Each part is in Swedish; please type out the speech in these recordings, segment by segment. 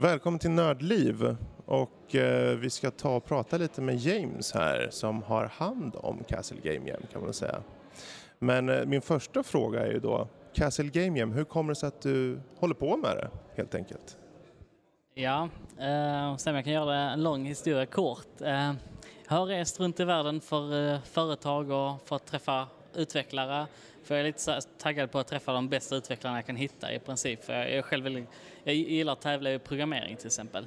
Välkommen till Nördliv och eh, vi ska ta och prata lite med James här som har hand om Castle Game Jam kan man säga. Men eh, min första fråga är ju då, Castle Game Jam, hur kommer det sig att du håller på med det helt enkelt? Ja, eh, sen jag kan göra en lång historia kort. Eh, jag har rest runt i världen för eh, företag och för att träffa utvecklare. För jag är lite taggad på att träffa de bästa utvecklarna jag kan hitta i princip. För jag, är själv väldigt, jag gillar att tävla i programmering till exempel.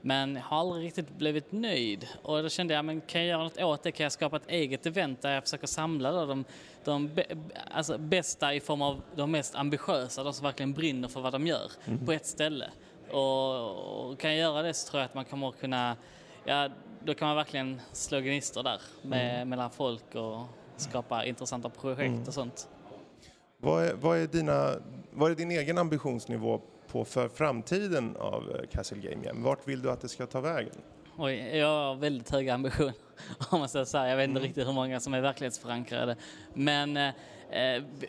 Men jag har aldrig riktigt blivit nöjd. Och då kände jag, men kan jag göra något åt det? Kan jag skapa ett eget event där jag försöker samla då de, de be, alltså bästa i form av de mest ambitiösa, de som verkligen brinner för vad de gör, mm. på ett ställe. Och, och, kan jag göra det så tror jag att man kommer kunna, ja, då kan man verkligen slå gnistor där med, mm. mellan folk och skapa intressanta projekt mm. och sånt. Vad är, vad, är dina, vad är din egen ambitionsnivå på för framtiden av eh, Castle Game Jam? Vart vill du att det ska ta vägen? Oj, jag har väldigt höga ambitioner om man säger så här. Jag vet inte mm. riktigt hur många som är verklighetsförankrade. Men eh,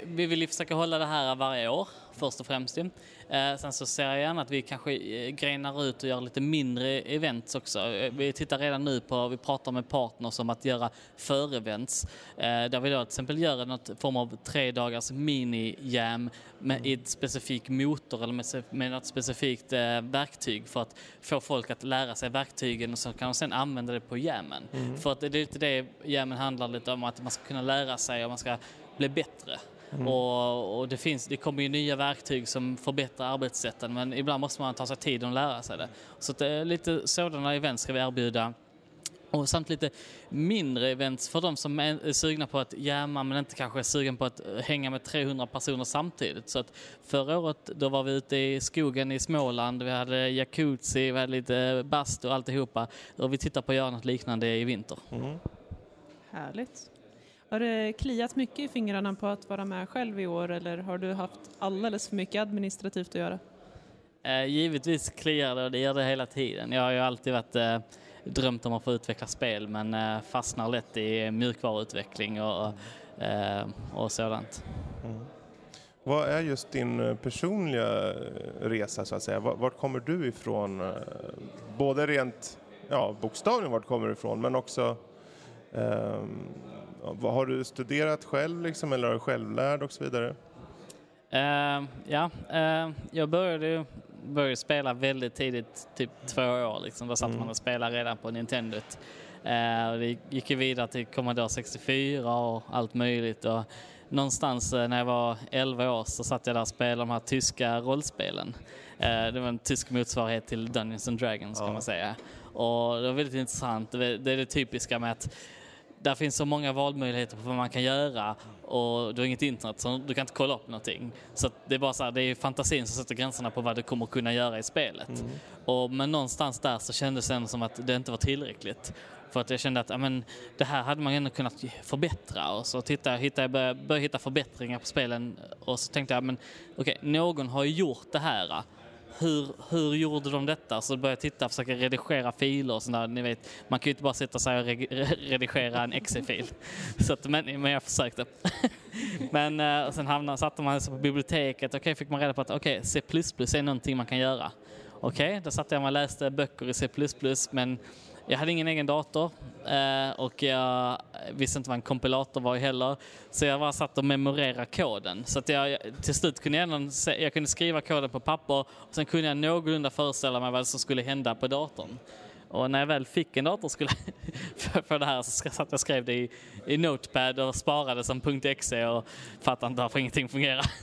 vi vill ju försöka hålla det här varje år, först och främst. Eh, sen så ser jag gärna att vi kanske eh, grenar ut och gör lite mindre events också. Vi tittar redan nu på, vi pratar med partners om att göra förevents. Där vi då till exempel gör något form av tre dagars mini-jam med i ett specifik motor eller med, med något specifikt verktyg för att få folk att lära sig verktygen och så kan de sen använda det på jammen. Mm. För att det är lite det jammen handlar lite om, att man ska kunna lära sig och man ska bli bättre. Mm. Och, och, det, finns, det kommer ju nya verktyg som förbättrar arbetssätten men ibland måste man ta sig tid att lära sig det. Så det är lite sådana event ska vi erbjuda. Och samt lite mindre events för de som är sugna på att jamma men inte kanske är sugen på att hänga med 300 personer samtidigt. Så att förra året då var vi ute i skogen i Småland, vi hade jacuzzi, vi hade lite bastu och alltihopa. Och vi tittar på att göra något liknande i vinter. Mm. Härligt. Har det kliat mycket i fingrarna på att vara med själv i år eller har du haft alldeles för mycket administrativt att göra? Eh, givetvis kliar det och det gör det hela tiden. Jag har ju alltid varit eh, drömt om att få utveckla spel men eh, fastnar lätt i mjukvaruutveckling och, och sådant. Mm. Vad är just din personliga resa så att säga? Vart kommer du ifrån? Både rent ja, bokstavligen vart kommer du ifrån men också um, har du studerat själv liksom, eller är du självlärd och så vidare? Uh, ja, uh, jag började, började spela väldigt tidigt, typ två år. Liksom. Då satt mm. man och spelade redan på Nintendo. Uh, och det gick ju vidare till Commodore 64 och allt möjligt. Och någonstans när jag var 11 år så satt jag där och spelade de här tyska rollspelen. Det var en tysk motsvarighet till Dungeons and Dragons kan man säga. Och det var väldigt intressant. Det är det typiska med att där finns så många valmöjligheter på vad man kan göra och du har inget internet så du kan inte kolla upp någonting. Så det är bara så här, det är fantasin som sätter gränserna på vad du kommer kunna göra i spelet. Mm. Och, men någonstans där så kändes det ändå som att det inte var tillräckligt. För att jag kände att amen, det här hade man ändå kunnat förbättra. Och så tittade, hittade, började, började hitta förbättringar på spelen och så tänkte jag, men okej, okay, någon har ju gjort det här hur, hur gjorde de detta? Så började jag titta och försöka redigera filer och sådär. Ni vet, man kan ju inte bara sitta sig och redigera en exe-fil. Så att, men, men jag försökte. men uh, sen hamnade, satte man sig på biblioteket och okay, fick man reda på att okay, C++ är någonting man kan göra. Okej, okay, då satt jag och läste böcker i C++ men jag hade ingen egen dator eh, och jag visste inte vad en kompilator var heller. Så jag bara satt och memorerade koden. Så att jag till slut kunde jag, jag kunde skriva koden på papper och sen kunde jag någorlunda föreställa mig vad som skulle hända på datorn. Och när jag väl fick en dator skulle, för, för det här så satt jag skrev det i, i Notepad och sparade som .exe och fattade inte varför ingenting fungerar.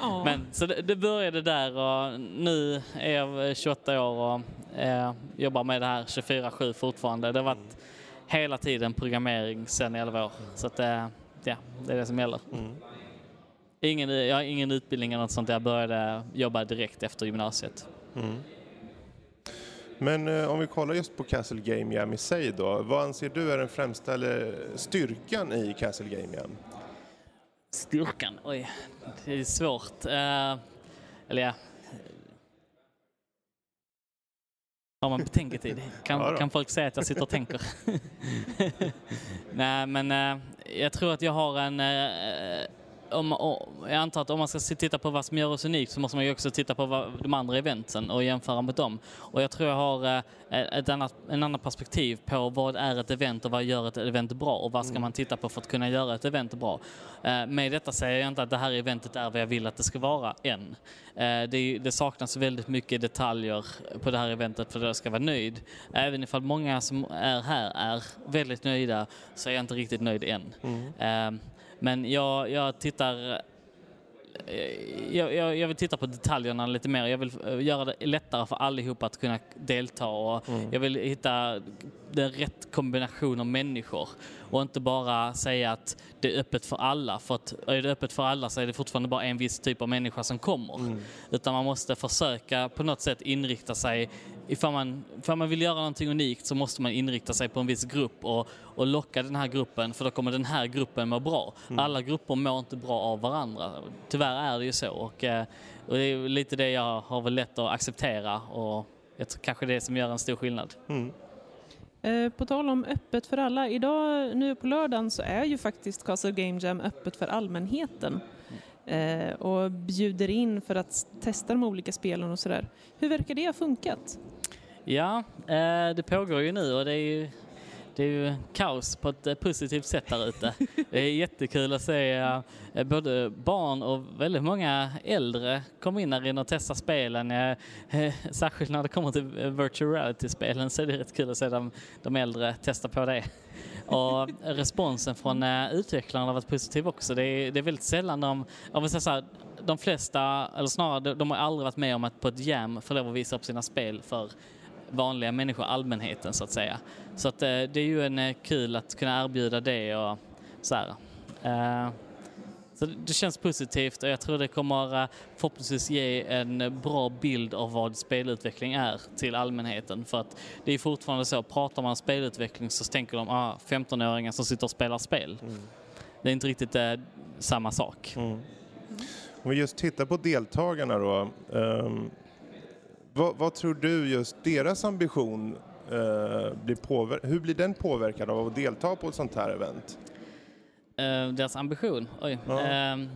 Oh. Men så det, det, började där och nu är jag 28 år och eh, jobbar med det här 24-7 fortfarande. Det har varit hela tiden programmering sedan 11 år. Så att, eh, ja, det är det som gäller. Mm. Ingen, jag har ingen utbildning eller något sånt. Jag började jobba direkt efter gymnasiet. Mm. Men eh, om vi kollar just på Castle Game Jam i sig då. Vad anser du är den främsta styrkan i Castle Game Jam? Styrkan? Oj, det är svårt. Uh, eller ja. Har man betänketid? Kan, ja kan folk säga att jag sitter och tänker? Nej, men uh, jag tror att jag har en om, jag antar att om man ska titta på vad som gör oss unikt så måste man ju också titta på vad, de andra eventen och jämföra med dem. Och jag tror jag har eh, ett annat, en annan perspektiv på vad är ett event och vad gör ett event bra och vad ska mm. man titta på för att kunna göra ett event bra. Eh, med detta säger jag inte att det här eventet är vad jag vill att det ska vara än. Eh, det, det saknas väldigt mycket detaljer på det här eventet för att jag ska vara nöjd. Även ifall många som är här är väldigt nöjda så är jag inte riktigt nöjd än. Mm. Men jag, jag tittar Eh, jag, jag, jag, vill titta på detaljerna lite mer. Jag vill eh, göra det lättare för allihopa att kunna delta och mm. jag vill hitta den rätt kombination av människor och inte bara säga att det är öppet för alla. För att är det öppet för alla så är det fortfarande bara en viss typ av människa som kommer. Mm. Utan man måste försöka på något sätt inrikta sig ifall man, ifall man vill göra någonting unikt så måste man inrikta sig på en viss grupp och, och locka den här gruppen för då kommer den här gruppen må bra. Mm. Alla grupper mår inte bra av varandra. Tyvärr är det ju så och, eh, och det är lite det jag har väl lätt att acceptera och jag tror kanske det som gör en stor skillnad. Mm. Eh, på tal om öppet för alla, idag nu på lördagen så är ju faktiskt Castle Game Jam öppet för allmänheten eh, och bjuder in för att testa de olika spelen och sådär. Hur verkar det ha funkat? Ja, eh, det pågår ju nu och det är ju, det är ju kaos på ett eh, positivt sätt där ute. Det är jättekul att se eh, eh både barn och väldigt många äldre komma in här inne och testa spelen. Eh, eh, särskilt när det kommer till virtual reality-spelen så är det rätt kul att se de, de äldre testa på det. Och responsen från utvecklarna har varit positiv också. Det är, det är väldigt sällan de, jag vill säga så här, de flesta, eller snarare de har aldrig varit med om att på ett jam få lov att visa upp sina spel för vanliga människor, allmänheten så att säga. Så att, eh, det är ju en eh, kul att kunna erbjuda det och så här. Eh, så det känns positivt och jag tror det kommer förhoppningsvis ge en bra bild av vad spelutveckling är till allmänheten. För att det är fortfarande så, pratar man spelutveckling så tänker de ah, 15-åringar som sitter och spelar spel. Mm. Det är inte riktigt eh, samma sak. Mm. Om vi just tittar på deltagarna då. Um, vad, vad, tror du just deras ambition uh, blir påver- hur blir den påverkad av att delta på ett sånt här event? Uh, deras ambition? Oj. Ja. Uh.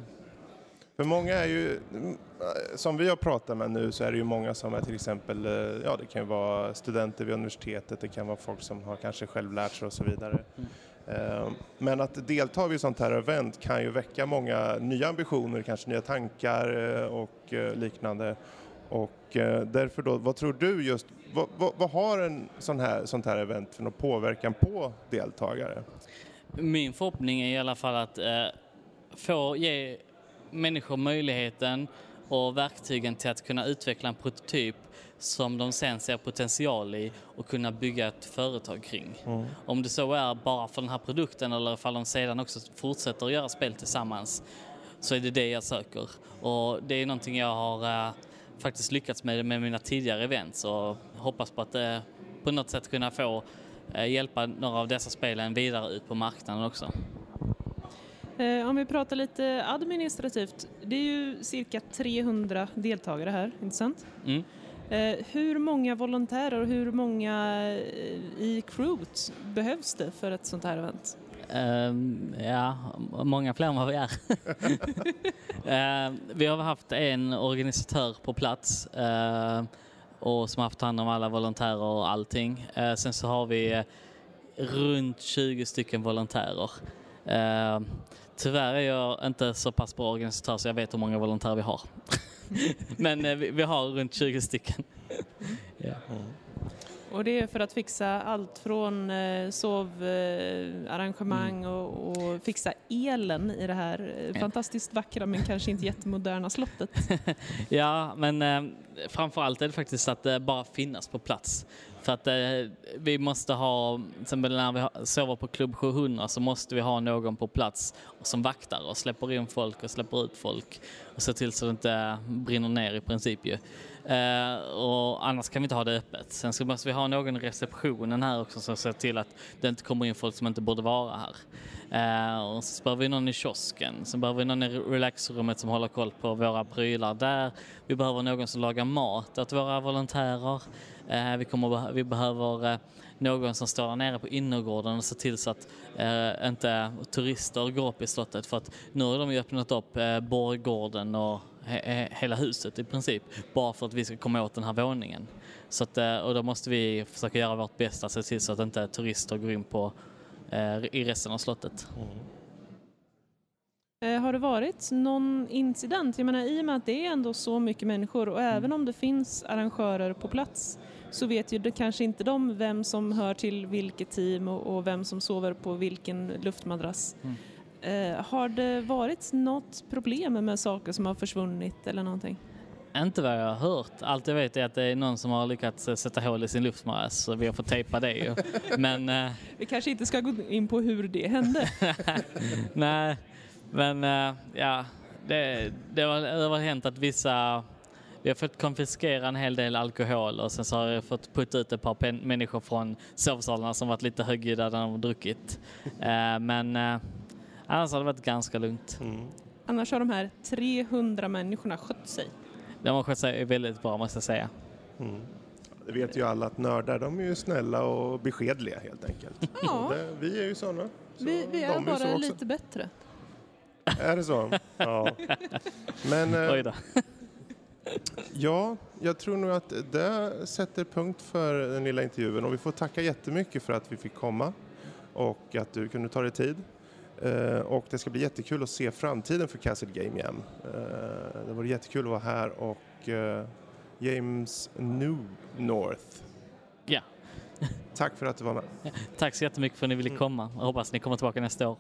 För många är ju, som vi har pratat med nu så är det ju många som är till exempel, ja det kan vara studenter vid universitetet, det kan vara folk som har kanske själv lärt sig och så vidare. Mm. Eh, men att delta vid sånt här event kan ju väcka många nya ambitioner, kanske nya tankar eh, och eh, liknande. Och därför då, vad tror du just, vad, vad, vad har en sån här, sånt här event för någon påverkan på deltagare? Min förhoppning är i alla fall att eh, få ge människor möjligheten och verktygen till att kunna utveckla en prototyp som de sen ser potential i och kunna bygga ett företag kring. Mm. Om det så är bara för den här produkten eller ifall de sedan också fortsätter att göra spel tillsammans så är det det jag söker. Och det är någonting jag har äh, faktiskt lyckats med med mina tidigare events och hoppas på att äh, på något sätt kunna få äh, hjälpa några av dessa spelen vidare ut på marknaden också. Om vi pratar lite administrativt, det är ju cirka 300 deltagare här, inte sant? Mm. Eh, hur många volontärer och hur många eh, i crewet behövs det för ett sånt här event? Um, ja, många fler än vad vi är. uh, vi har haft en organisatör på plats uh, och som har haft hand om alla volontärer och allting. Uh, sen så har vi eh, runt 20 stycken volontärer. Ehm, tyvärr är jag inte så pass bra organisatör så jag vet hur många volontärer vi har. Men vi, vi, har runt 20 stycken. ja. Mm. Och det är för att fixa allt från eh, sovarrangemang mm. och, och, fixa elen i det här eh, fantastiskt vackra men kanske inte jättemoderna slottet. ja, men eh, framförallt är det faktiskt att eh, bara finnas på plats. För att eh, vi måste ha, till exempel när vi sover på klubb 700 så måste vi ha någon på plats som vaktar och släpper in folk och släpper ut folk och ser till så det inte brinner ner i princip ju. Eh, och annars kan vi inte ha det öppet. Sen så måste vi ha någon i receptionen här också som ser till att det inte kommer in folk som inte borde vara här. Eh, och så behöver vi någon i kiosken, sen behöver vi någon i relaxrummet som håller koll på våra prylar där. Vi behöver någon som lagar mat åt våra volontärer. Eh, vi, kommer, vi behöver eh, någon som står där nere på innergården och ser till så att eh, inte turister går upp i slottet för att nu har de ju öppnat upp eh, borggården och he hela huset i princip bara för att vi ska komma åt den här våningen. Så att, eh, och då måste vi försöka göra vårt bästa, se till så att inte turister går in på, eh, i resten av slottet. Mm. Har det varit någon incident? Jag menar i och med att det är ändå så mycket människor och även mm. om det finns arrangörer på plats så vet ju det kanske inte de vem som hör till vilket team och, vem som sover på vilken luftmadrass. Mm. Eh, har det varit något problem med saker som har försvunnit eller någonting? Inte vad jag har hört. Allt jag vet är att det är någon som har lyckats sätta hål i sin luftmadrass så vi har fått tejpa det ju. Men, eh... Vi kanske inte ska gå in på hur det hände. Nej, men eh, ja, det, det, har, det har hänt att vissa vi har fått konfiskera en hel del alkohol och sen så har jag fått putta ut ett par människor från sovsalarna som varit lite högljudda när de har druckit. Eh, men eh, annars har det varit ganska lugnt. Mm. Annars har de här 300 människorna skött sig. De har skött sig väldigt bra måste jag säga. Mm. Det vet ju alla att nördar de är ju snälla och beskedliga helt enkelt. Ja. Det, vi är ju sådana. Så vi, vi är bara lite bättre. Är det så? Ja. Men, eh, Ja, jag tror nog att det sätter punkt för den lilla intervjun och vi får tacka jättemycket för att vi fick komma och att du kunde ta dig tid. Uh, och det ska bli jättekul att se framtiden för Castle Game Jam. Uh, det vore jättekul att vara här och James New North. Ja. Tack för att du var med. Tack så jättemycket för att ni ville komma. Jag hoppas ni kommer tillbaka nästa år.